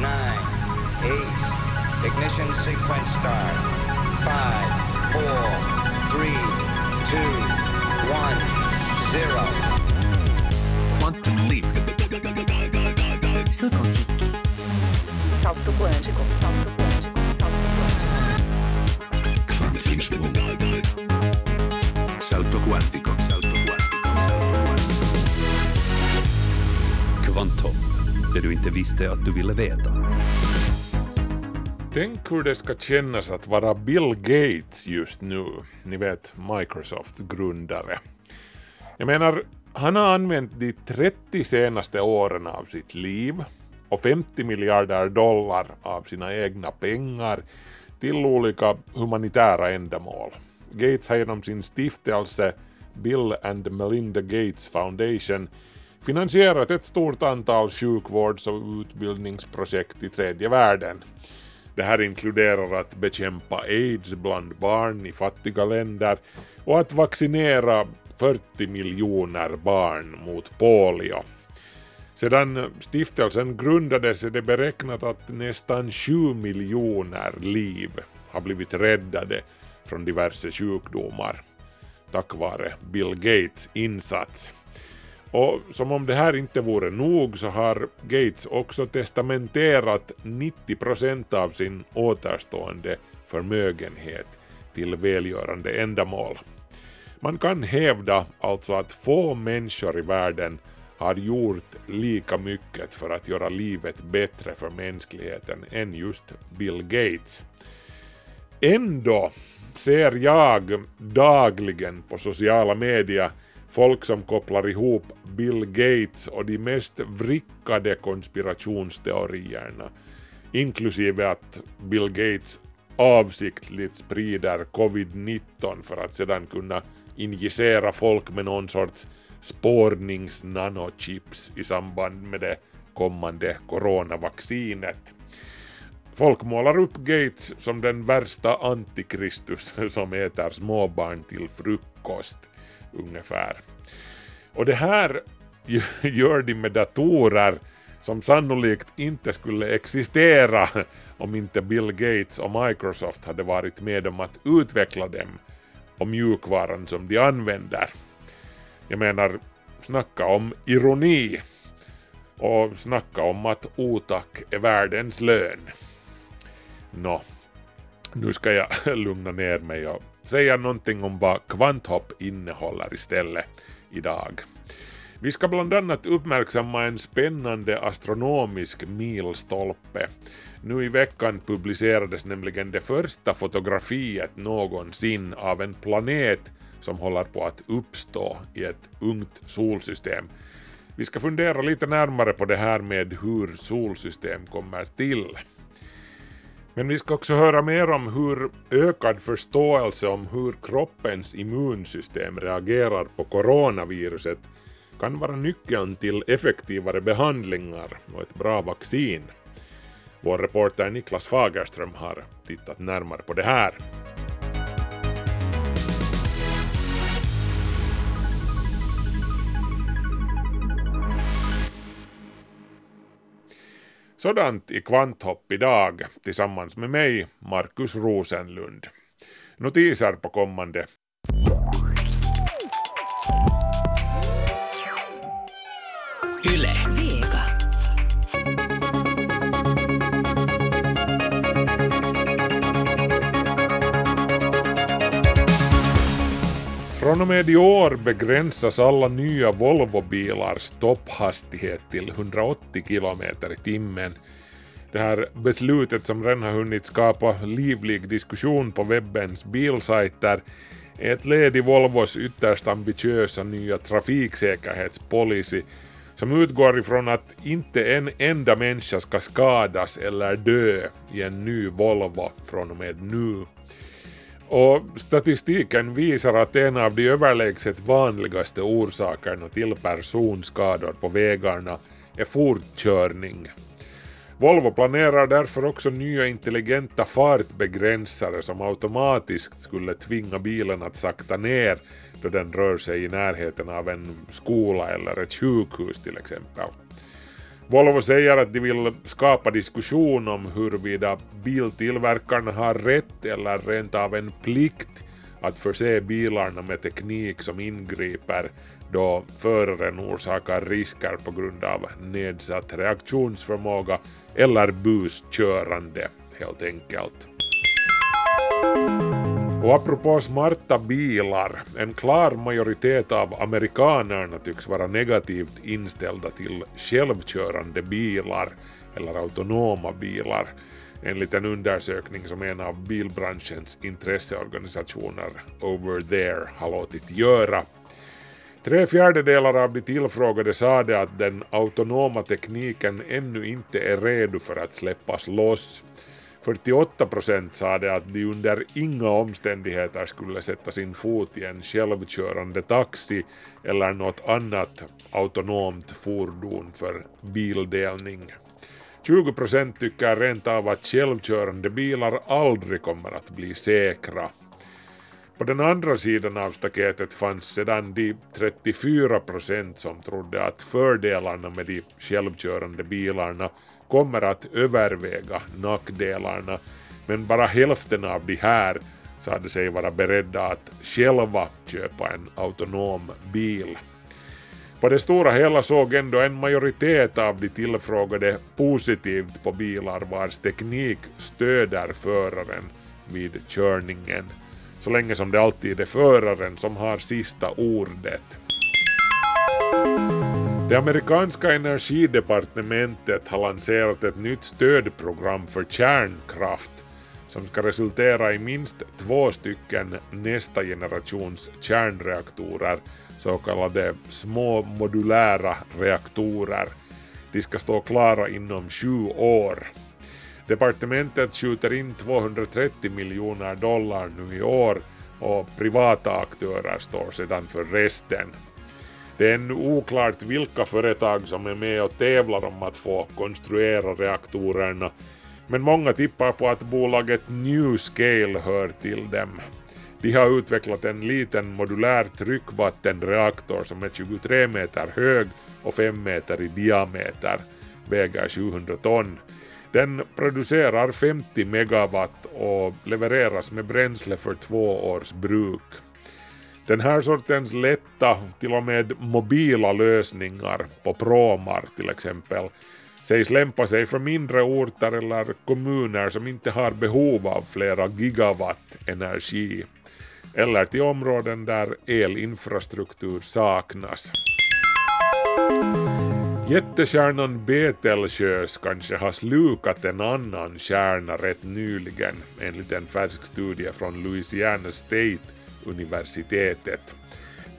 nine, eight. Ignition sequence start. Five, four, three, two, one, zero. Quantum leap. Salto quântico. Salto quântico. Salto quântico. Salto quântico. Quantum Salto quantico. Salto quantico. Salto quantico. Kvantum, det du inte visste att du ville veta. Tänk hur det ska kännas att vara Bill Gates just nu. Ni vet Microsofts grundare. Jag menar, han har använt de 30 senaste åren av sitt liv och 50 miljarder dollar av sina egna pengar till olika humanitära ändamål. Gates har genom sin stiftelse Bill and Melinda Gates Foundation finansierat ett stort antal sjukvårds och utbildningsprojekt i tredje världen. Det här inkluderar att bekämpa aids bland barn i fattiga länder och att vaccinera 40 miljoner barn mot polio. Sedan stiftelsen grundades är det beräknat att nästan 7 miljoner liv har blivit räddade från diverse sjukdomar tack vare Bill Gates insats. Och som om det här inte vore nog så har Gates också testamenterat 90 procent av sin återstående förmögenhet till välgörande ändamål. Man kan hävda alltså att få människor i världen har gjort lika mycket för att göra livet bättre för mänskligheten än just Bill Gates. Ändå ser jag dagligen på sociala medier folk som kopplar ihop Bill Gates och de mest vrickade konspirationsteorierna, inklusive att Bill Gates avsiktligt sprider covid-19 för att sedan kunna injicera folk med någon sorts spårningsnanochips i samband med det kommande coronavaccinet. Folk målar upp Gates som den värsta antikristus som äter småbarn till frukost, ungefär. Och det här gör de med datorer som sannolikt inte skulle existera om inte Bill Gates och Microsoft hade varit med om att utveckla dem och mjukvaran som de använder. Jag menar, snacka om ironi och snacka om att otack är världens lön. Nå, nu ska jag lugna ner mig och säga någonting om vad kvanthopp innehåller istället idag. Vi ska bland annat uppmärksamma en spännande astronomisk milstolpe. Nu i veckan publicerades nämligen det första fotografiet någonsin av en planet som håller på att uppstå i ett ungt solsystem. Vi ska fundera lite närmare på det här med hur solsystem kommer till. Men vi ska också höra mer om hur ökad förståelse om hur kroppens immunsystem reagerar på coronaviruset kan vara nyckeln till effektivare behandlingar och ett bra vaccin. Vår reporter Niklas Fagerström har tittat närmare på det här. Sådant i Kvanthopp idag tillsammans med mig, Markus Rosenlund. Notiser på kommande Från och med i år begränsas alla nya Volvo-bilars topphastighet till 180 km i timmen. Det här beslutet som redan har hunnit skapa livlig diskussion på webbens bilsajter är ett led i Volvos ytterst ambitiösa nya trafiksäkerhetspolicy som utgår ifrån att inte en enda människa ska skadas eller dö i en ny Volvo från och med nu. Och statistiken visar att en av de överlägset vanligaste orsakerna till personskador på vägarna är fortkörning. Volvo planerar därför också nya intelligenta fartbegränsare som automatiskt skulle tvinga bilen att sakta ner då den rör sig i närheten av en skola eller ett sjukhus till exempel. Volvo säger att de vill skapa diskussion om huruvida biltillverkarna har rätt eller rent av en plikt att förse bilarna med teknik som ingriper då föraren orsakar risker på grund av nedsatt reaktionsförmåga eller buskörande helt enkelt. Och apropå smarta bilar, en klar majoritet av amerikanerna tycks vara negativt inställda till självkörande bilar eller autonoma bilar enligt en undersökning som en av bilbranschens intresseorganisationer Over There har låtit göra. Tre fjärdedelar av de tillfrågade sade att den autonoma tekniken ännu inte är redo för att släppas loss 48 procent sade att de under inga omständigheter skulle sätta sin fot i en självkörande taxi eller något annat autonomt fordon för bildelning. 20 procent tycker rent av att självkörande bilar aldrig kommer att bli säkra. På den andra sidan av staketet fanns sedan de 34 procent som trodde att fördelarna med de självkörande bilarna kommer att överväga nackdelarna, men bara hälften av de här sade sig vara beredda att själva köpa en autonom bil. På det stora hela såg ändå en majoritet av de tillfrågade positivt på bilar vars teknik stöder föraren vid körningen, så länge som det alltid är föraren som har sista ordet. Det amerikanska energidepartementet har lanserat ett nytt stödprogram för kärnkraft som ska resultera i minst två stycken nästa generations kärnreaktorer, så kallade små modulära reaktorer. De ska stå klara inom sju år. Departementet skjuter in 230 miljoner dollar nu i år och privata aktörer står sedan för resten. Det är ännu oklart vilka företag som är med och tävlar om att få konstruera reaktorerna, men många tippar på att bolaget Newscale hör till dem. De har utvecklat en liten modulär tryckvattenreaktor som är 23 meter hög och 5 meter i diameter, väger 700 ton. Den producerar 50 megawatt och levereras med bränsle för två års bruk. Den här sortens lätta, till och med mobila lösningar på pråmar till exempel sägs lämpa sig för mindre orter eller kommuner som inte har behov av flera gigawatt energi eller till områden där elinfrastruktur saknas. Jättekärnan Betelgeuse kanske har slukat en annan kärna rätt nyligen enligt en färsk studie från Louisiana State universitetet.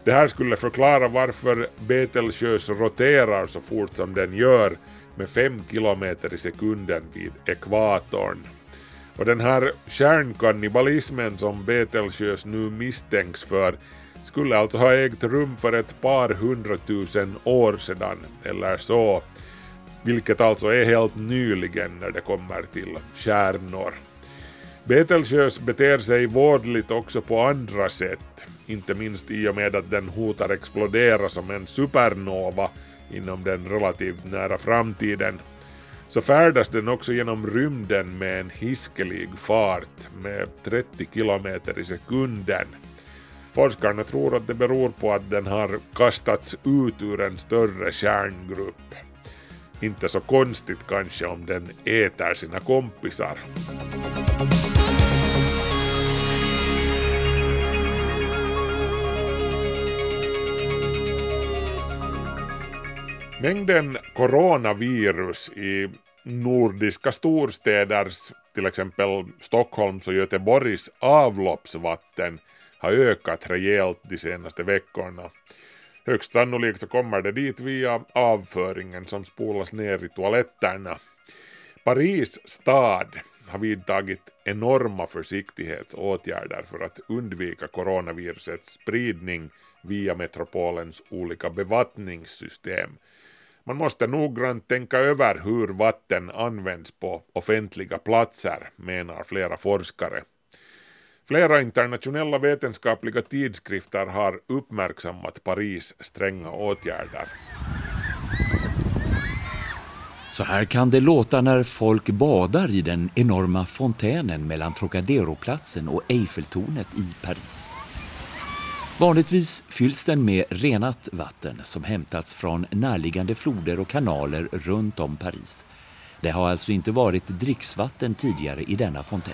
Det här skulle förklara varför Betelgeuse roterar så fort som den gör med 5 kilometer i sekunden vid ekvatorn. Och den här kärnkannibalismen som Betelgeuse nu misstänks för skulle alltså ha ägt rum för ett par hundratusen år sedan eller så, vilket alltså är helt nyligen när det kommer till kärnor. Betelgeuse beter sig vårdligt också på andra sätt, inte minst i och med att den hotar explodera som en supernova inom den relativt nära framtiden. Så färdas den också genom rymden med en hiskelig fart med 30 kilometer i sekunden. Forskarna tror att det beror på att den har kastats ut ur en större kärngrupp. Inte så konstigt kanske om den äter sina kompisar. Mängden coronavirus i nordiska storstäders, till exempel Stockholms och Göteborgs avloppsvatten har ökat rejält de senaste veckorna. Högst sannolikt så kommer det dit via avföringen som spolas ner i toaletterna. Paris stad har vidtagit enorma försiktighetsåtgärder för att undvika coronavirusets spridning via metropolens olika bevattningssystem man måste noggrant tänka över hur vatten används på offentliga platser, menar flera forskare. Flera internationella vetenskapliga tidskrifter har uppmärksammat Paris stränga åtgärder. Så här kan det låta när folk badar i den enorma fontänen mellan Trocaderoplatsen och Eiffeltornet i Paris. Vanligtvis fylls den med renat vatten som hämtats från närliggande floder och kanaler runt om Paris. Det har alltså inte varit dricksvatten tidigare i denna fontän.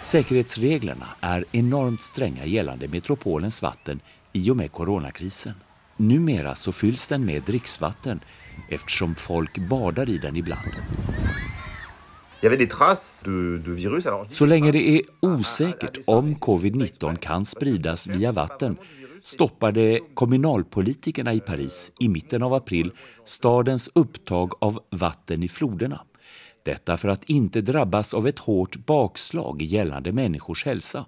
Säkerhetsreglerna är enormt stränga gällande metropolens vatten i och med coronakrisen. Numera så fylls den med dricksvatten eftersom folk badar i den ibland. Så länge det är osäkert om covid-19 kan spridas via vatten stoppade kommunalpolitikerna i Paris i mitten av april stadens upptag av vatten i floderna. Detta för att inte drabbas av ett hårt bakslag gällande människors hälsa.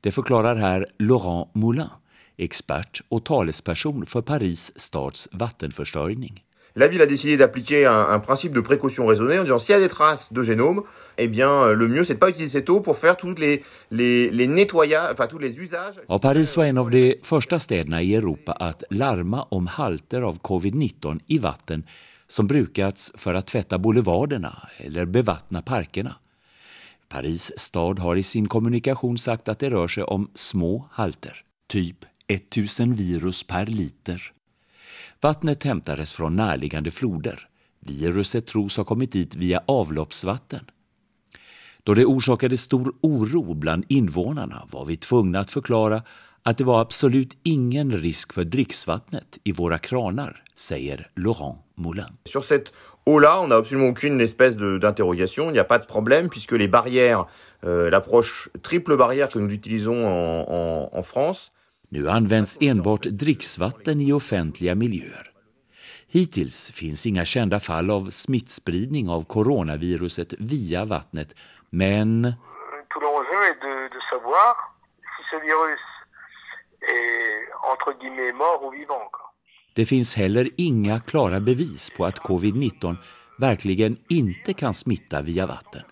Det förklarar här Laurent Moulin, expert och talesperson för Paris stads vattenförsörjning. La ville a décidé d'appliquer un, un principe de précaution raisonnée en disant s'il y a des traces de génome, eh bien euh, le mieux c'est de pas utiliser cette eau pour faire tous les, les, les nettoyages, enfin tous les usages. Och Paris var en av de första städerna i Europa att larma om halter av covid-19 i vatten som brukats för att tvätta boulevarderna eller bevattna parkerna. Paris stad har i sin kommunikation sagt att det rör sig om små halter, typ 1000 virus per liter. Vattnet hämtades från närliggande floder. Viruset tros ha kommit dit via avloppsvatten. Då det orsakade stor oro bland invånarna var vi tvungna att förklara att det var absolut ingen risk för dricksvattnet i våra kranar, säger Laurent Moulin. Sur cette eau-là, on n'a absolument aucune espèce d'interrogation, il n'y a pas de problème puisque les barrières, euh, l'approche triple barrière que nous utilisons en, en, en France, nu används enbart dricksvatten i offentliga miljöer. Hittills finns inga kända fall av smittspridning av coronaviruset via vattnet, men det finns heller inga klara bevis på att covid-19 verkligen inte kan smitta via vatten.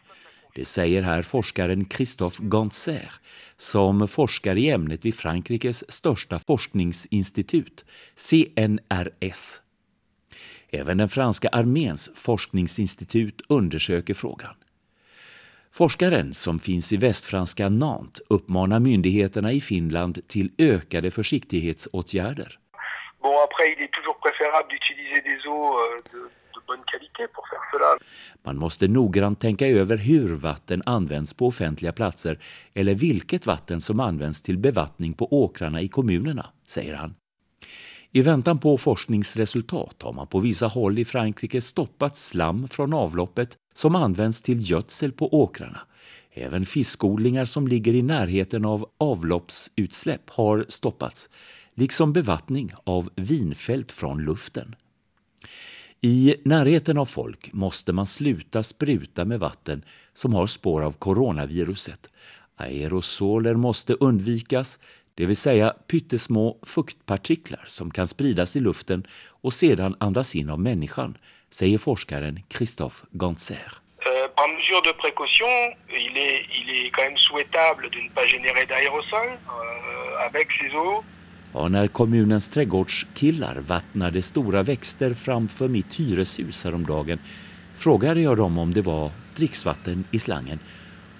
Det säger här forskaren Christophe Ganser som forskar i ämnet vid Frankrikes största forskningsinstitut, CNRS. Även den franska arméns forskningsinstitut undersöker frågan. Forskaren, som finns i västfranska Nantes, uppmanar myndigheterna i Finland till ökade försiktighetsåtgärder. Bon, après, il est toujours préférable d'utiliser des eaux euh, de bonne qualité pour faire cela. Man måste noggrant tänka över hur vatten används på offentliga platser eller vilket vatten som används till bevattning på åkrarna i kommunerna, säger han. I väntan på forskningsresultat har man på vissa håll i Frankrike stoppat slam från avloppet som används till gödsel på åkrarna. Även fiskodlingar som ligger i närheten av avloppsutsläpp har stoppats, liksom bevattning av vinfält från luften. I närheten av folk måste man sluta spruta med vatten som har spår av coronaviruset. Aerosoler måste undvikas, det vill säga pyttesmå fuktpartiklar som kan spridas i luften och sedan andas in av människan, säger forskaren Christophe Ganser. Eh, par mesure de précaution, il est, il est quand même souhaitable de ne pas générer d'aérosols euh, avec ces eaux. Ja, när kommunens trädgårdskillar vattnade stora växter framför mitt hyreshus häromdagen frågade jag dem om det var dricksvatten i slangen.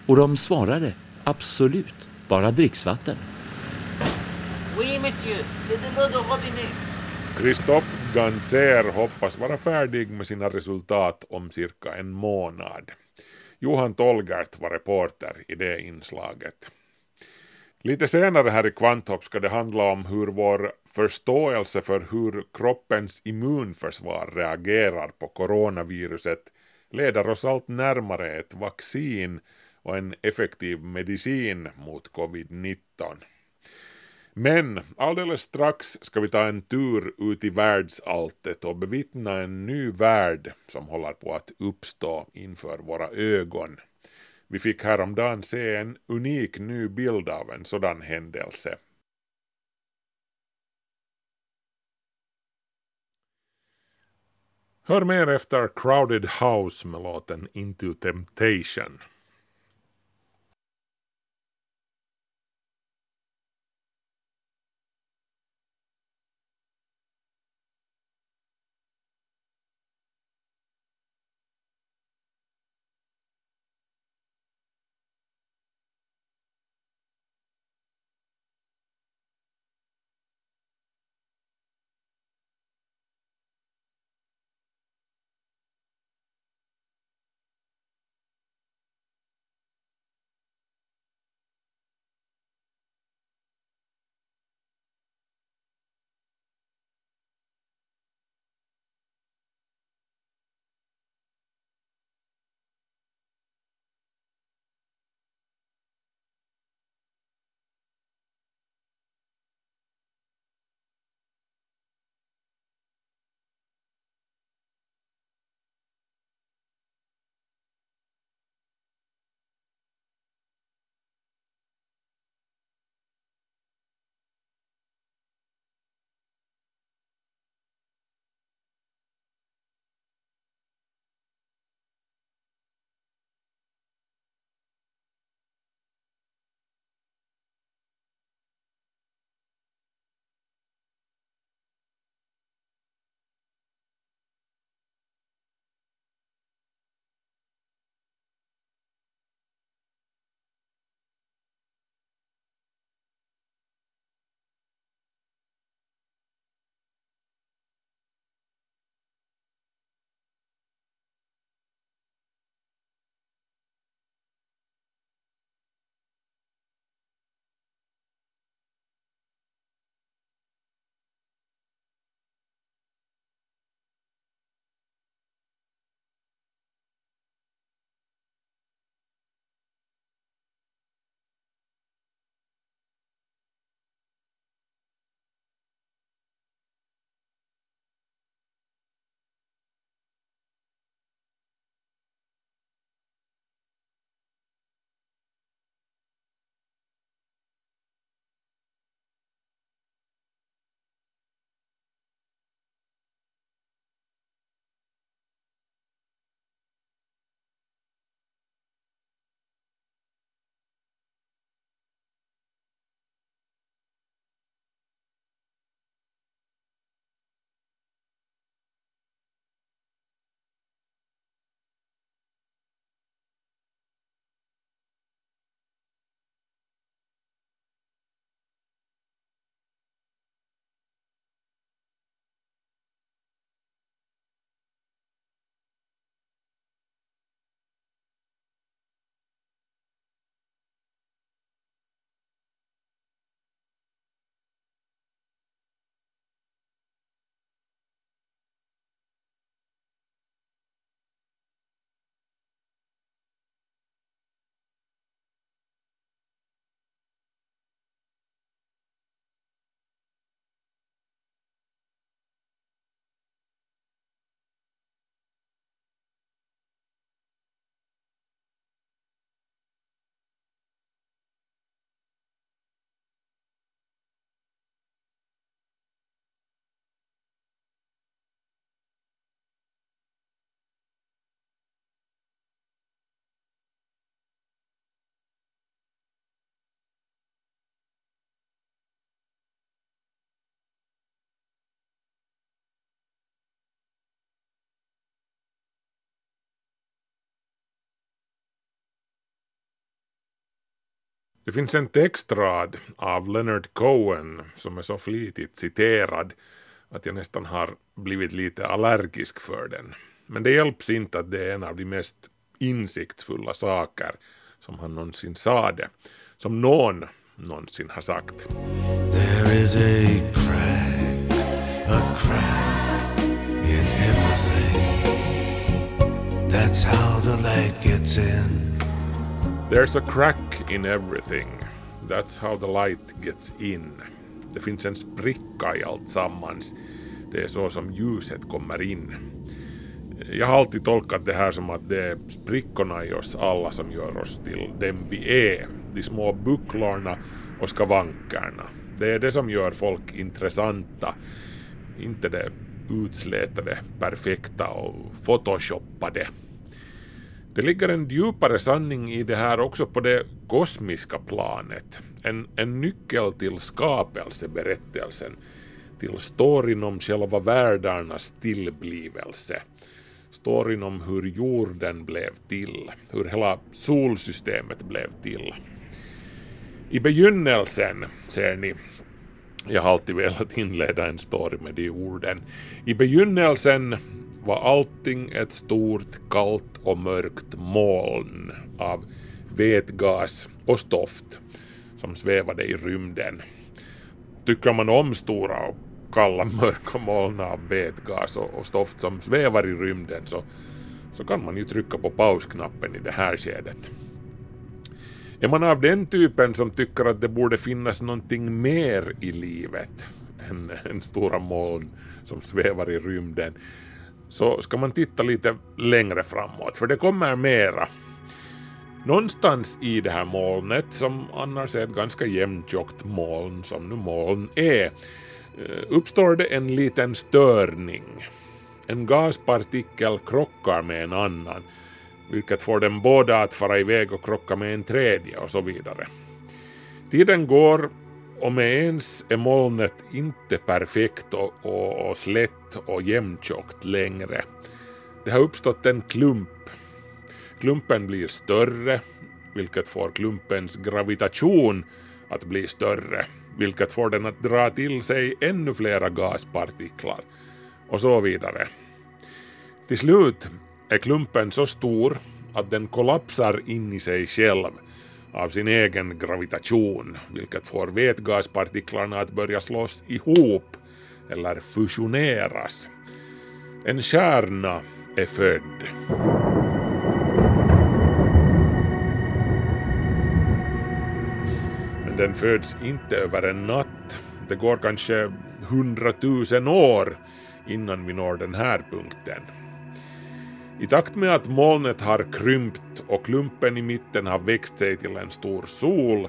Och de svarade absolut, bara dricksvatten. Oui, monsieur, c'est de l'eau de robinet. Christophe Ganser hoppas vara färdig med sina resultat om cirka en månad. Johan Tolgert var reporter i det inslaget. Lite senare här i Kvanthopp ska det handla om hur vår förståelse för hur kroppens immunförsvar reagerar på coronaviruset leder oss allt närmare ett vaccin och en effektiv medicin mot covid-19. Men alldeles strax ska vi ta en tur ut i världsalltet och bevittna en ny värld som håller på att uppstå inför våra ögon. Vi fick häromdagen se en unik ny bild av en sådan händelse. Hör mer efter Crowded House med låten Into Temptation. Det finns en textrad av Leonard Cohen som är så flitigt citerad att jag nästan har blivit lite allergisk för den. Men det hjälps inte att det är en av de mest insiktsfulla saker som han någonsin sade, som någon någonsin har sagt. There is a crack, a crack in everything. That's how the light gets in. There's a crack in everything. That's how the light gets in. Det finns en spricka i allt sammans. Det är så som ljuset kommer in. Jag har alltid tolkat det här som att det är sprickorna i oss alla som gör oss till dem vi är. De små bucklorna och skavankerna. Det är det som gör folk intressanta. Inte det utslätade, perfekta och photoshoppade. Det ligger en djupare sanning i det här också på det kosmiska planet. En, en nyckel till skapelseberättelsen, till storyn om själva världarnas tillblivelse. Storyn om hur jorden blev till, hur hela solsystemet blev till. I begynnelsen, ser ni, jag har alltid velat inleda en story med de orden. I begynnelsen var allting ett stort, kallt och mörkt moln av vätgas och stoft som svävade i rymden. Tycker man om stora och kalla mörka moln av vätgas och, och stoft som svävar i rymden så, så kan man ju trycka på pausknappen i det här skedet. Är man av den typen som tycker att det borde finnas någonting mer i livet än, än stora moln som svävar i rymden så ska man titta lite längre framåt för det kommer mera. Någonstans i det här molnet, som annars är ett ganska jämntjockt moln som nu moln är, eh, uppstår det en liten störning. En gaspartikel krockar med en annan, vilket får dem båda att fara iväg och krocka med en tredje och så vidare. Tiden går och med ens är molnet inte perfekt och, och, och slätt och jämntjockt längre. Det har uppstått en klump. Klumpen blir större, vilket får klumpens gravitation att bli större, vilket får den att dra till sig ännu flera gaspartiklar och så vidare. Till slut är klumpen så stor att den kollapsar in i sig själv av sin egen gravitation, vilket får vätgaspartiklarna att börja slås ihop eller fusioneras. En kärna är född. Men den föds inte över en natt. Det går kanske hundratusen år innan vi når den här punkten. I takt med att molnet har krympt och klumpen i mitten har växt sig till en stor sol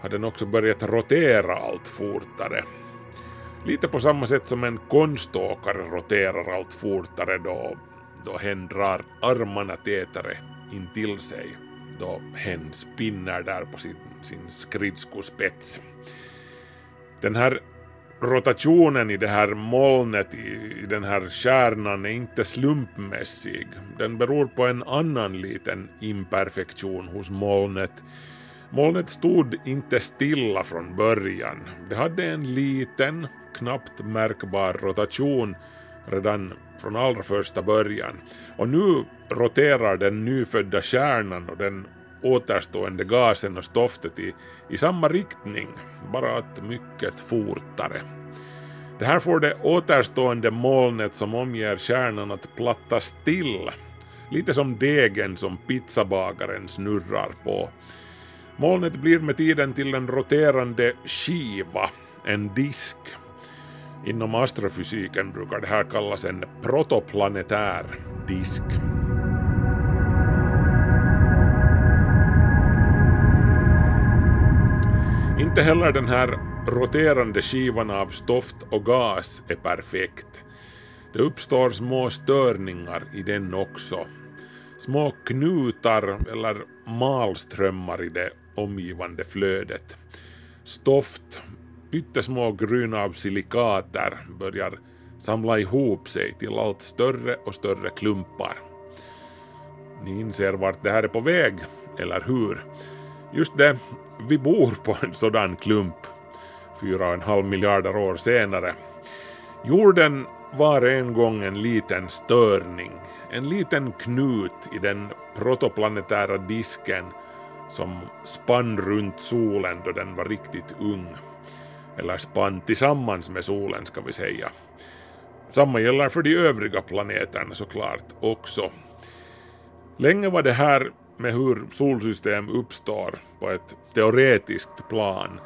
har den också börjat rotera allt fortare. Lite på samma sätt som en konståkare roterar allt fortare då, då hen drar armarna tätare in till sig då hen spinner där på sin, sin skridskospets. Den här rotationen i det här molnet, i, den här kärnan, är inte slumpmässig. Den beror på en annan liten imperfektion hos molnet. Molnet stod inte stilla från början. Det hade en liten, knappt märkbar rotation redan från allra första början. Och nu roterar den nyfödda kärnan och den återstående gasen och stoftet i, i samma riktning, bara att mycket fortare. Det här får det återstående molnet som omger kärnan att plattas till, lite som degen som pizzabagaren snurrar på. Molnet blir med tiden till en roterande skiva, en disk. Inom astrofysiken brukar det här kallas en protoplanetär disk. Inte heller den här roterande skivan av stoft och gas är perfekt. Det uppstår små störningar i den också. Små knutar eller malströmmar i det omgivande flödet. Stoft, pyttesmå gryn av silikater börjar samla ihop sig till allt större och större klumpar. Ni inser vart det här är på väg, eller hur? Just det, vi bor på en sådan klump fyra och en halv miljarder år senare. Jorden var en gång en liten störning, en liten knut i den protoplanetära disken som spann runt solen då den var riktigt ung. Eller spann tillsammans med solen ska vi säga. Samma gäller för de övriga planeterna såklart också. Länge var det här med hur solsystem uppstår på ett teoretiskt plan.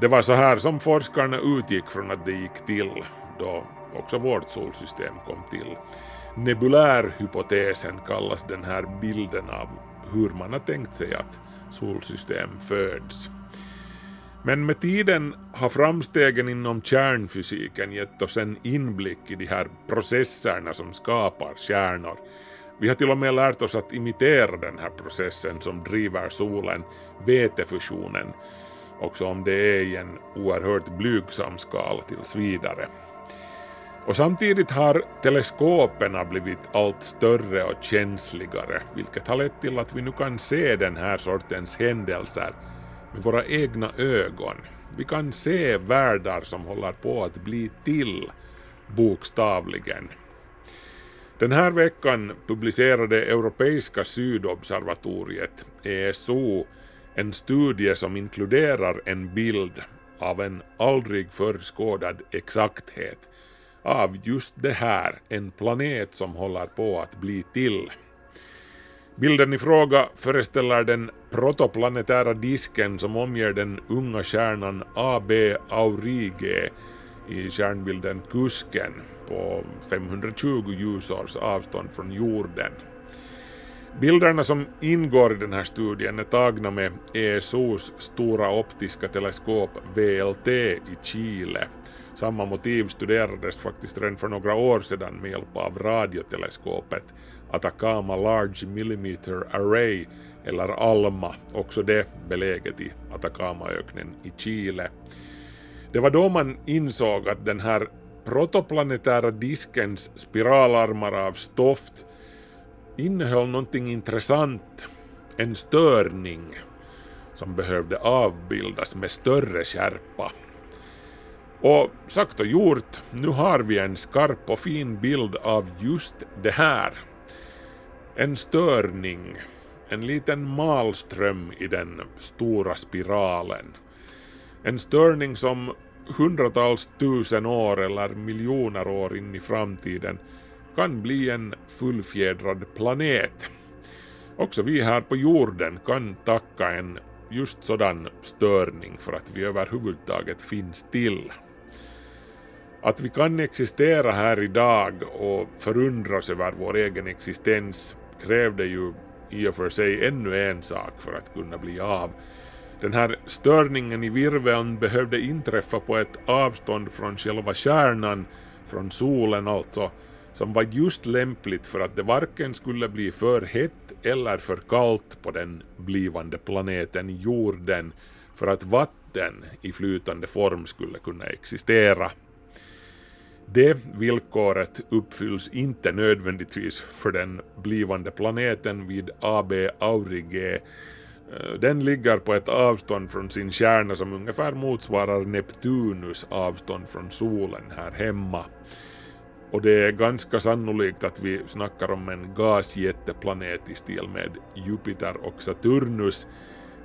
Det var så här som forskarna utgick från att det gick till då också vårt solsystem kom till. Nebulärhypotesen kallas den här bilden av hur man har tänkt sig att solsystem föds. Men med tiden har framstegen inom kärnfysiken gett oss en inblick i de här processerna som skapar kärnor. Vi har till och med lärt oss att imitera den här processen som driver solen, vätefusionen, också om det är i en oerhört blygsam skala tills vidare. Och samtidigt har teleskopen blivit allt större och känsligare, vilket har lett till att vi nu kan se den här sortens händelser med våra egna ögon. Vi kan se världar som håller på att bli till, bokstavligen. Den här veckan publicerade Europeiska sydobservatoriet, ESO, en studie som inkluderar en bild av en aldrig förskådad exakthet av just det här, en planet som håller på att bli till. Bilden i fråga föreställer den protoplanetära disken som omger den unga stjärnan AB Aurige i stjärnbilden Kusken på 520 ljusårs avstånd från jorden. Bilderna som ingår i den här studien är tagna med ESOs stora optiska teleskop VLT i Chile. Samma motiv studerades faktiskt redan för några år sedan med hjälp av radioteleskopet Atacama Large Millimeter Array eller ALMA, också det beläget i Atacamaöknen i Chile. Det var då man insåg att den här protoplanetära diskens spiralarmar av stoft innehöll någonting intressant, en störning som behövde avbildas med större skärpa. Och sagt och gjort, nu har vi en skarp och fin bild av just det här. En störning, en liten malström i den stora spiralen. En störning som hundratals tusen år eller miljoner år in i framtiden kan bli en fullfjädrad planet. Också vi här på jorden kan tacka en just sådan störning för att vi överhuvudtaget finns till. Att vi kan existera här idag och förundras över vår egen existens krävde ju i och för sig ännu en sak för att kunna bli av. Den här störningen i virveln behövde inträffa på ett avstånd från själva kärnan, från solen alltså, som var just lämpligt för att det varken skulle bli för hett eller för kallt på den blivande planeten jorden för att vatten i flytande form skulle kunna existera. Det villkoret uppfylls inte nödvändigtvis för den blivande planeten vid AB Aurige. Eh, den ligger på ett avstånd från sin kärna som ungefär motsvarar Neptunus avstånd från solen här hemma. Och det är ganska sannolikt att vi snackar om en gasjätteplanet i stil med Jupiter och Saturnus,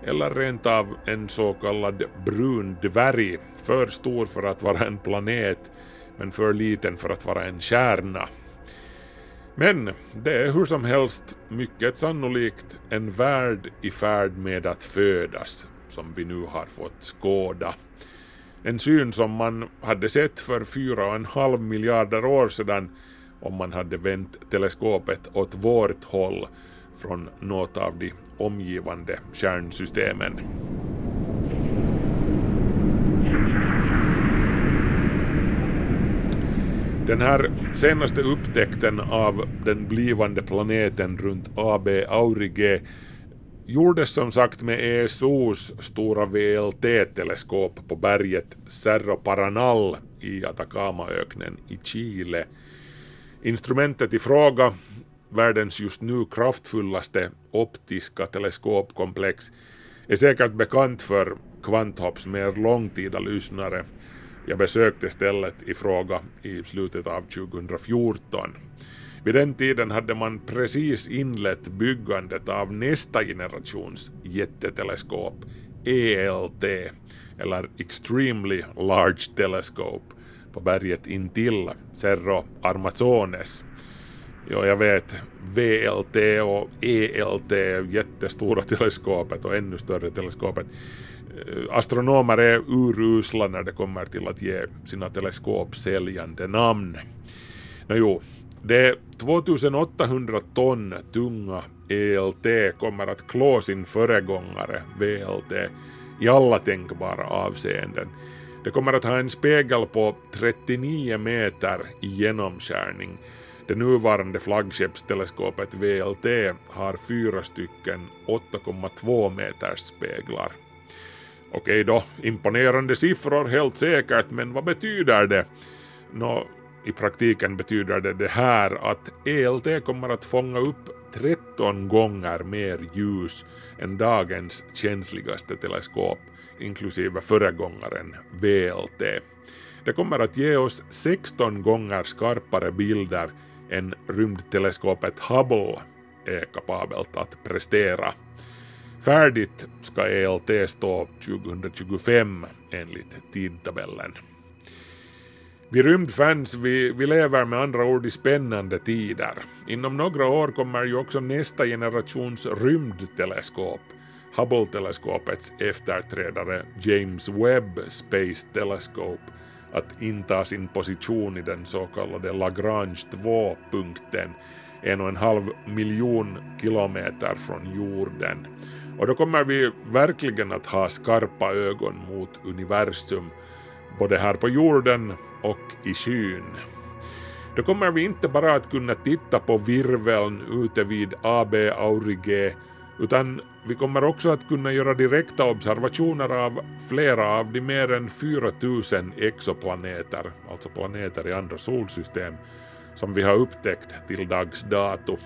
eller rent av en så kallad brun dvärg, för stor för att vara en planet, men för liten för att vara en kärna. Men det är hur som helst mycket sannolikt en värld i färd med att födas, som vi nu har fått skåda. En syn som man hade sett för fyra och en halv miljarder år sedan om man hade vänt teleskopet åt vårt håll från något av de omgivande kärnsystemen. Den här senaste upptäckten av den blivande planeten runt AB Aurige gjordes som sagt med ESOs stora VLT-teleskop på berget Cerro Paranal i Atacamaöknen i Chile. Instrumentet i fråga, världens just nu kraftfullaste optiska teleskopkomplex, är säkert bekant för Kvanthopps mer långtida lyssnare. Jag besökte stället i fråga i slutet av 2014. Vid den tiden hade man precis inlett byggandet av nästa generations jätteteleskop, ELT, eller Extremely Large Telescope, på berget intill Cerro Armazones. Ja, jag vet, VLT och ELT, jättestora teleskopet och ännu större teleskopet. Eh, astronomer är urusla när det kommer till att ge sina teleskop säljande namn. Nå jo, det 2800 ton tunga ELT kommer att klå sin föregångare VLT i alla tänkbara avseenden. Det kommer att ha en spegel på 39 meter i genomskärning. Det nuvarande flaggskeppsteleskopet VLT har fyra stycken 8,2 meters speglar. Okej då, imponerande siffror helt säkert, men vad betyder det? Nå, i praktiken betyder det det här att ELT kommer att fånga upp 13 gånger mer ljus än dagens känsligaste teleskop, inklusive föregångaren VLT. Det kommer att ge oss 16 gånger skarpare bilder än rymdteleskopet Hubble är kapabelt att prestera. Färdigt ska ELT stå 2025 enligt tidtabellen. Vi rymdfans, vi, vi lever med andra ord i spännande tider. Inom några år kommer ju också nästa generations rymdteleskop, Hubble-teleskopets efterträdare James Webb Space Telescope, att inta sin position i den så kallade Lagrange 2-punkten, en och en halv miljon kilometer från jorden. Mm. Och då kommer vi verkligen att ha skarpa ögon mot universum, både här på jorden och i skyn. Då kommer vi inte bara att kunna titta på virveln ute vid AB Aurige utan vi kommer också att kunna göra direkta observationer av flera av de mer än 4000 exoplaneter, alltså planeter i andra solsystem, som vi har upptäckt till dags dato.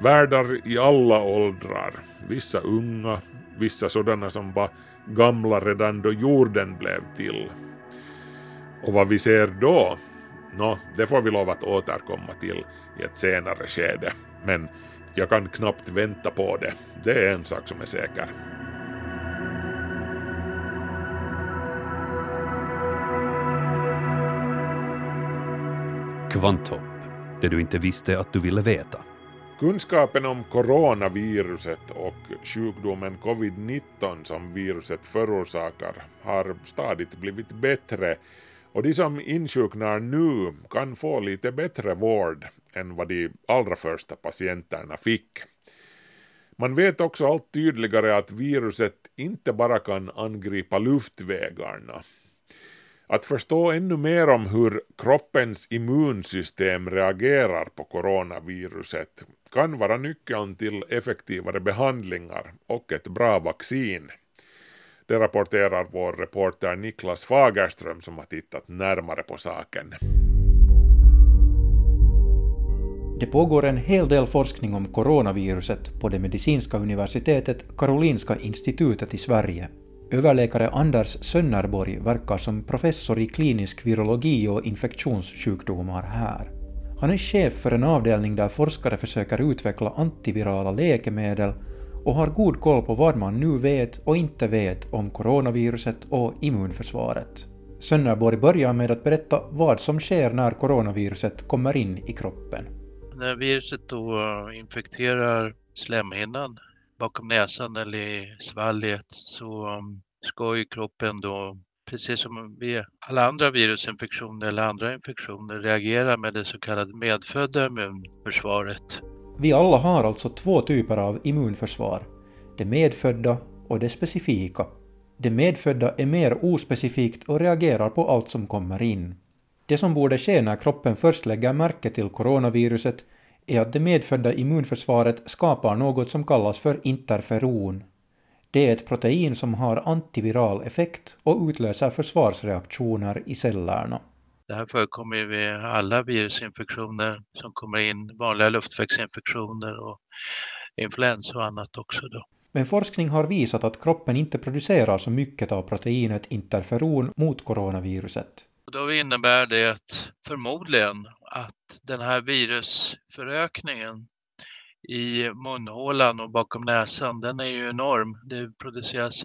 Världar i alla åldrar, vissa unga, vissa sådana som var gamla redan då jorden blev till. Och vad vi ser då, nå, det får vi lov att återkomma till i ett senare skede. Men jag kan knappt vänta på det. Det är en sak som är säker. Kvanthopp, det du inte visste att du ville veta. Kunskapen om coronaviruset och sjukdomen covid-19 som viruset förorsakar har stadigt blivit bättre och de som insjuknar nu kan få lite bättre vård än vad de allra första patienterna fick. Man vet också allt tydligare att viruset inte bara kan angripa luftvägarna. Att förstå ännu mer om hur kroppens immunsystem reagerar på coronaviruset kan vara nyckeln till effektivare behandlingar och ett bra vaccin. Det rapporterar vår reporter Niklas Fagerström som har tittat närmare på saken. Det pågår en hel del forskning om coronaviruset på det medicinska universitetet Karolinska institutet i Sverige. Överläkare Anders Sönnerborg verkar som professor i klinisk virologi och infektionssjukdomar här. Han är chef för en avdelning där forskare försöker utveckla antivirala läkemedel och har god koll på vad man nu vet och inte vet om coronaviruset och immunförsvaret. Sönnerborg börjar med att berätta vad som sker när coronaviruset kommer in i kroppen. När viruset då infekterar slemhinnan bakom näsan eller i svalget så um, ska ju kroppen då, precis som vid alla andra virusinfektioner eller andra infektioner, reagera med det så kallade medfödda immunförsvaret. Vi alla har alltså två typer av immunförsvar, det medfödda och det specifika. Det medfödda är mer ospecifikt och reagerar på allt som kommer in. Det som borde ske när kroppen först lägger märke till coronaviruset är att det medfödda immunförsvaret skapar något som kallas för interferon. Det är ett protein som har antiviral effekt och utlöser försvarsreaktioner i cellerna. Det här förekommer ju vid alla virusinfektioner som kommer in, vanliga luftvägsinfektioner och influensa och annat också. Då. Men forskning har visat att kroppen inte producerar så mycket av proteinet interferon mot coronaviruset. Då innebär det förmodligen att den här virusförökningen i munhålan och bakom näsan, den är ju enorm. Det produceras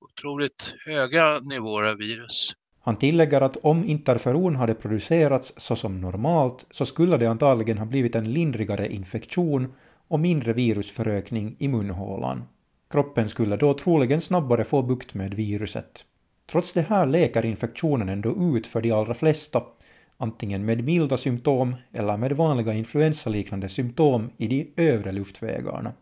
otroligt höga nivåer av virus. Han tillägger att om interferon hade producerats så som normalt så skulle det antagligen ha blivit en lindrigare infektion och mindre virusförökning i munhålan. Kroppen skulle då troligen snabbare få bukt med viruset. Trots det här läker infektionen ändå ut för de allra flesta, antingen med milda symptom eller med vanliga influensaliknande symptom i de övre luftvägarna.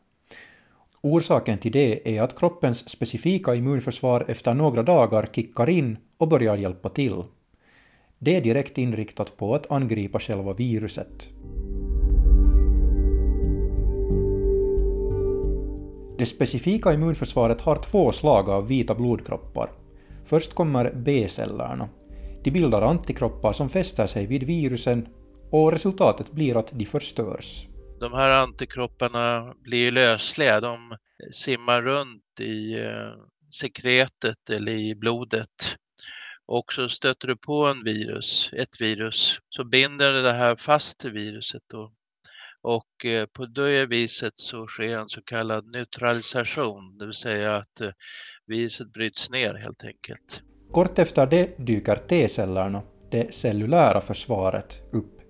Orsaken till det är att kroppens specifika immunförsvar efter några dagar kickar in och börjar hjälpa till. Det är direkt inriktat på att angripa själva viruset. Det specifika immunförsvaret har två slag av vita blodkroppar. Först kommer B-cellerna. De bildar antikroppar som fäster sig vid virusen och resultatet blir att de förstörs. De här antikropparna blir lösliga, de simmar runt i eh, sekretet eller i blodet. Och så stöter du på en virus, ett virus, så binder det här fast till viruset. och och eh, på det viset så sker en så kallad neutralisation, det vill säga att eh, viruset bryts ner helt enkelt. Kort efter det dyker T-cellerna, det cellulära försvaret, upp.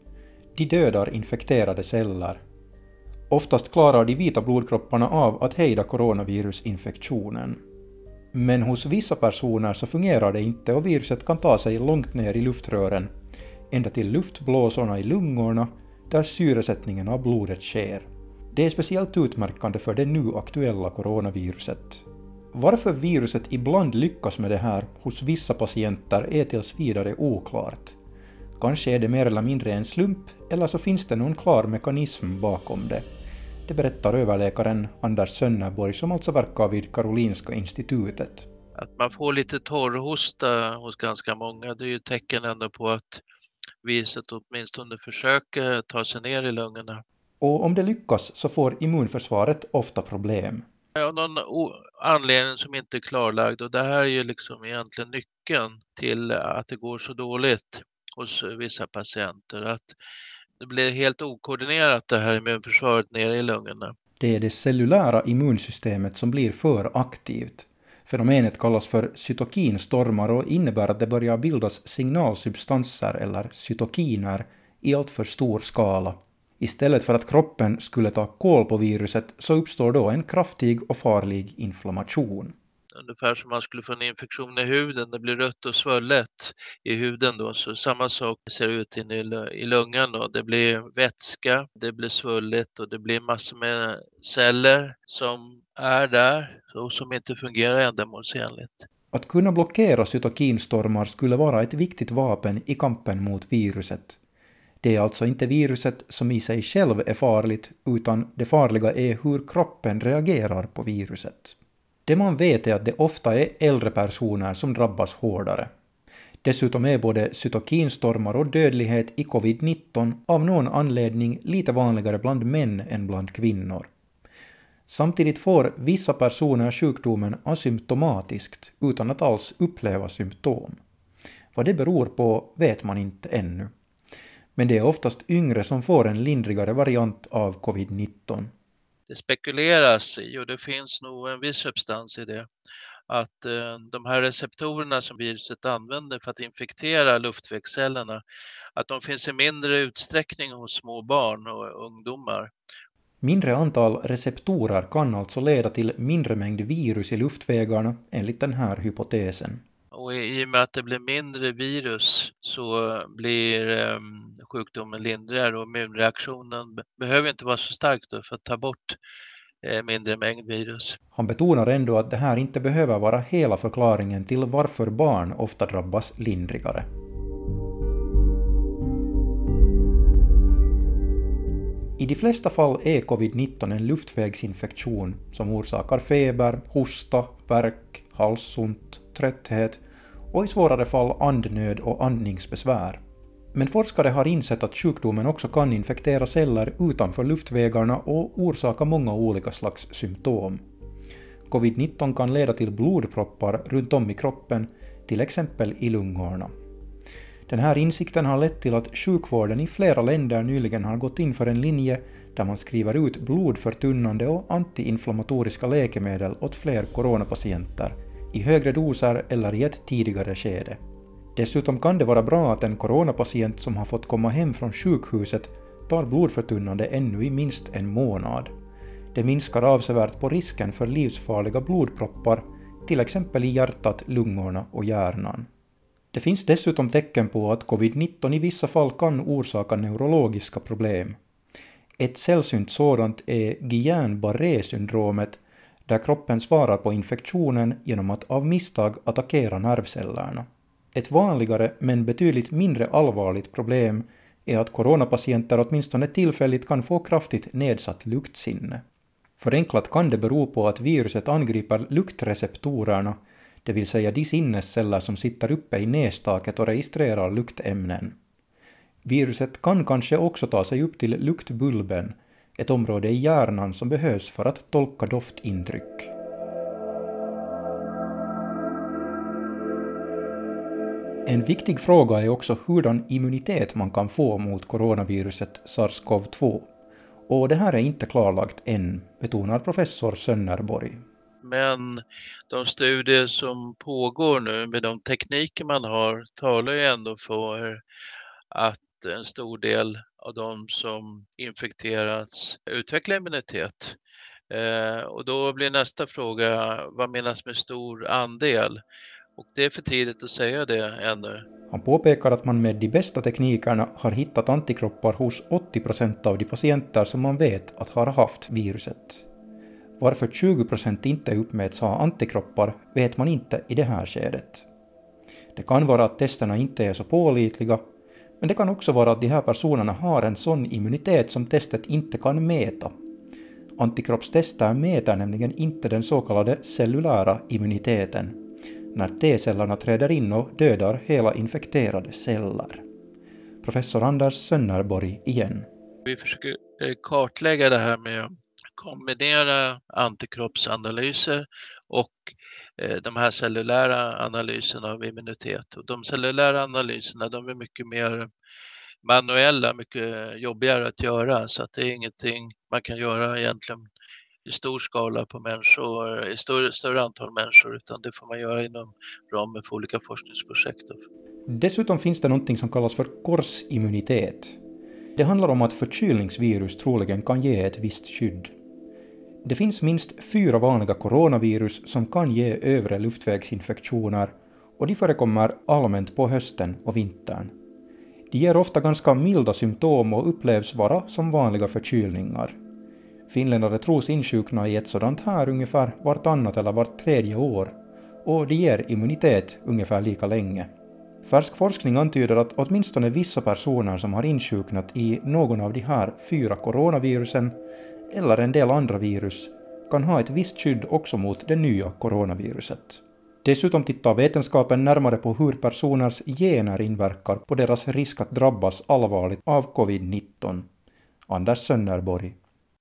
De dödar infekterade celler. Oftast klarar de vita blodkropparna av att hejda coronavirusinfektionen. Men hos vissa personer så fungerar det inte och viruset kan ta sig långt ner i luftrören, ända till luftblåsorna i lungorna där syresättningen av blodet sker. Det är speciellt utmärkande för det nu aktuella coronaviruset. Varför viruset ibland lyckas med det här hos vissa patienter är tills vidare oklart. Kanske är det mer eller mindre en slump, eller så finns det någon klar mekanism bakom det. Det berättar överläkaren Anders Sönnerborg som alltså verkar vid Karolinska institutet. Att man får lite torrhosta hos ganska många, det är ju tecken ändå på att viruset åtminstone försöker ta sig ner i lungorna. Och om det lyckas så får immunförsvaret ofta problem. Av någon anledning som inte är klarlagd och det här är ju liksom egentligen nyckeln till att det går så dåligt hos vissa patienter. Att det blir helt okoordinerat det här immunförsvaret nere i lungorna. Det är det cellulära immunsystemet som blir för aktivt. Fenomenet kallas för cytokinstormar och innebär att det börjar bildas signalsubstanser eller cytokiner i alltför stor skala. Istället för att kroppen skulle ta koll på viruset så uppstår då en kraftig och farlig inflammation. Ungefär som man skulle få en infektion i huden, det blir rött och svullet i huden då, så samma sak ser ut inne i lungan då. Det blir vätska, det blir svullet och det blir massor med celler som är där och som inte fungerar ändamålsenligt. Att kunna blockera cytokinstormar skulle vara ett viktigt vapen i kampen mot viruset. Det är alltså inte viruset som i sig själv är farligt, utan det farliga är hur kroppen reagerar på viruset. Det man vet är att det ofta är äldre personer som drabbas hårdare. Dessutom är både cytokinstormar och dödlighet i covid-19 av någon anledning lite vanligare bland män än bland kvinnor. Samtidigt får vissa personer sjukdomen asymptomatiskt utan att alls uppleva symptom. Vad det beror på vet man inte ännu. Men det är oftast yngre som får en lindrigare variant av covid-19. Det spekuleras i, och det finns nog en viss substans i det, att eh, de här receptorerna som viruset använder för att infektera luftvägscellerna, att de finns i mindre utsträckning hos små barn och ungdomar. Mindre antal receptorer kan alltså leda till mindre mängd virus i luftvägarna enligt den här hypotesen. Och i och med att det blir mindre virus så blir um, sjukdomen lindrigare och immunreaktionen behöver inte vara så stark då för att ta bort eh, mindre mängd virus. Han betonar ändå att det här inte behöver vara hela förklaringen till varför barn ofta drabbas lindrigare. I de flesta fall är covid-19 en luftvägsinfektion som orsakar feber, hosta, värk, halsont, trötthet och i svårare fall andnöd och andningsbesvär. Men forskare har insett att sjukdomen också kan infektera celler utanför luftvägarna och orsaka många olika slags symptom. Covid-19 kan leda till blodproppar runt om i kroppen, till exempel i lungorna. Den här insikten har lett till att sjukvården i flera länder nyligen har gått in för en linje där man skriver ut blodförtunnande och antiinflammatoriska läkemedel åt fler coronapatienter, i högre doser eller i ett tidigare skede. Dessutom kan det vara bra att en coronapatient som har fått komma hem från sjukhuset tar blodförtunnande ännu i minst en månad. Det minskar avsevärt på risken för livsfarliga blodproppar, till exempel i hjärtat, lungorna och hjärnan. Det finns dessutom tecken på att covid-19 i vissa fall kan orsaka neurologiska problem. Ett sällsynt sådant är Guillain-Barré-syndromet, där kroppen svarar på infektionen genom att av misstag attackera nervcellerna. Ett vanligare men betydligt mindre allvarligt problem är att coronapatienter åtminstone tillfälligt kan få kraftigt nedsatt luktsinne. Förenklat kan det bero på att viruset angriper luktreceptorerna, det vill säga de sinnesceller som sitter uppe i nästaket och registrerar luktämnen. Viruset kan kanske också ta sig upp till luktbulben, ett område i hjärnan som behövs för att tolka doftintryck. En viktig fråga är också hurdan immunitet man kan få mot coronaviruset sars-cov-2. Och det här är inte klarlagt än, betonar professor Sönnerborg. Men de studier som pågår nu med de tekniker man har talar ju ändå för att en stor del av de som infekterats utvecklar immunitet. Eh, och då blir nästa fråga, vad menas med stor andel? Och det är för tidigt att säga det ännu. Han påpekar att man med de bästa teknikerna har hittat antikroppar hos 80 procent av de patienter som man vet att har haft viruset. Varför 20 procent inte uppmäts ha antikroppar vet man inte i det här skedet. Det kan vara att testerna inte är så pålitliga, men det kan också vara att de här personerna har en sån immunitet som testet inte kan mäta. Antikroppstester mäter nämligen inte den så kallade cellulära immuniteten, när T-cellerna träder in och dödar hela infekterade celler. Professor Anders Sönnerborg igen. Vi försöker eh, kartlägga det här med kombinera antikroppsanalyser och eh, de här cellulära analyserna av immunitet. Och de cellulära analyserna de är mycket mer manuella, mycket jobbigare att göra så att det är ingenting man kan göra egentligen i stor skala på människor, i större, större antal människor, utan det får man göra inom ramen för olika forskningsprojekt. Dessutom finns det någonting som kallas för korsimmunitet. Det handlar om att förkylningsvirus troligen kan ge ett visst skydd. Det finns minst fyra vanliga coronavirus som kan ge övre luftvägsinfektioner och de förekommer allmänt på hösten och vintern. De ger ofta ganska milda symptom och upplevs vara som vanliga förkylningar. Finländare tros insjukna i ett sådant här ungefär vartannat eller vart tredje år och det ger immunitet ungefär lika länge. Färsk forskning antyder att åtminstone vissa personer som har insjuknat i någon av de här fyra coronavirusen eller en del andra virus kan ha ett visst skydd också mot det nya coronaviruset. Dessutom tittar vetenskapen närmare på hur personers gener inverkar på deras risk att drabbas allvarligt av covid-19. Anders Sönnerborg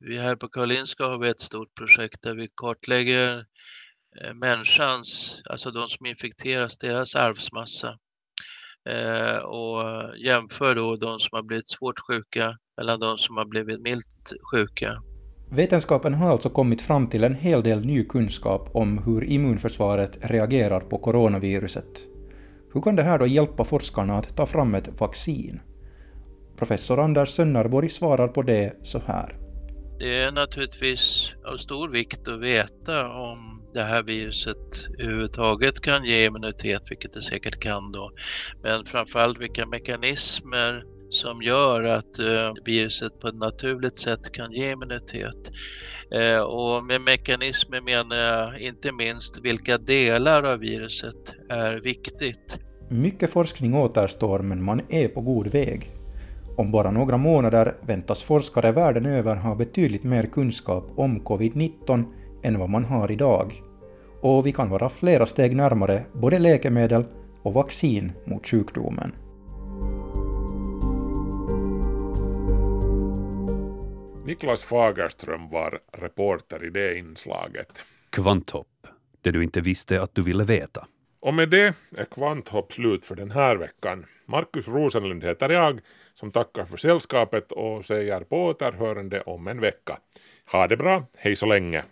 vi här på Karolinska har vi ett stort projekt där vi kartlägger eh, människans, alltså de som infekteras, deras arvsmassa eh, och jämför då de som har blivit svårt sjuka mellan de som har blivit milt sjuka. Vetenskapen har alltså kommit fram till en hel del ny kunskap om hur immunförsvaret reagerar på coronaviruset. Hur kan det här då hjälpa forskarna att ta fram ett vaccin? Professor Anders Sönnerborg svarar på det så här. Det är naturligtvis av stor vikt att veta om det här viruset överhuvudtaget kan ge immunitet, vilket det säkert kan då. Men framförallt vilka mekanismer som gör att eh, viruset på ett naturligt sätt kan ge immunitet. Eh, och med mekanismer menar jag inte minst vilka delar av viruset är viktigt. Mycket forskning återstår men man är på god väg. Om bara några månader väntas forskare världen över ha betydligt mer kunskap om covid-19 än vad man har idag. Och vi kan vara flera steg närmare både läkemedel och vaccin mot sjukdomen. Niklas Fagerström var reporter i det inslaget. Kvanthopp, det du inte visste att du ville veta. Och med det är Kvanthopp slut för den här veckan. Markus Rosenlund heter jag som tackar för sällskapet och säger på återhörande om en vecka. Ha det bra, hej så länge!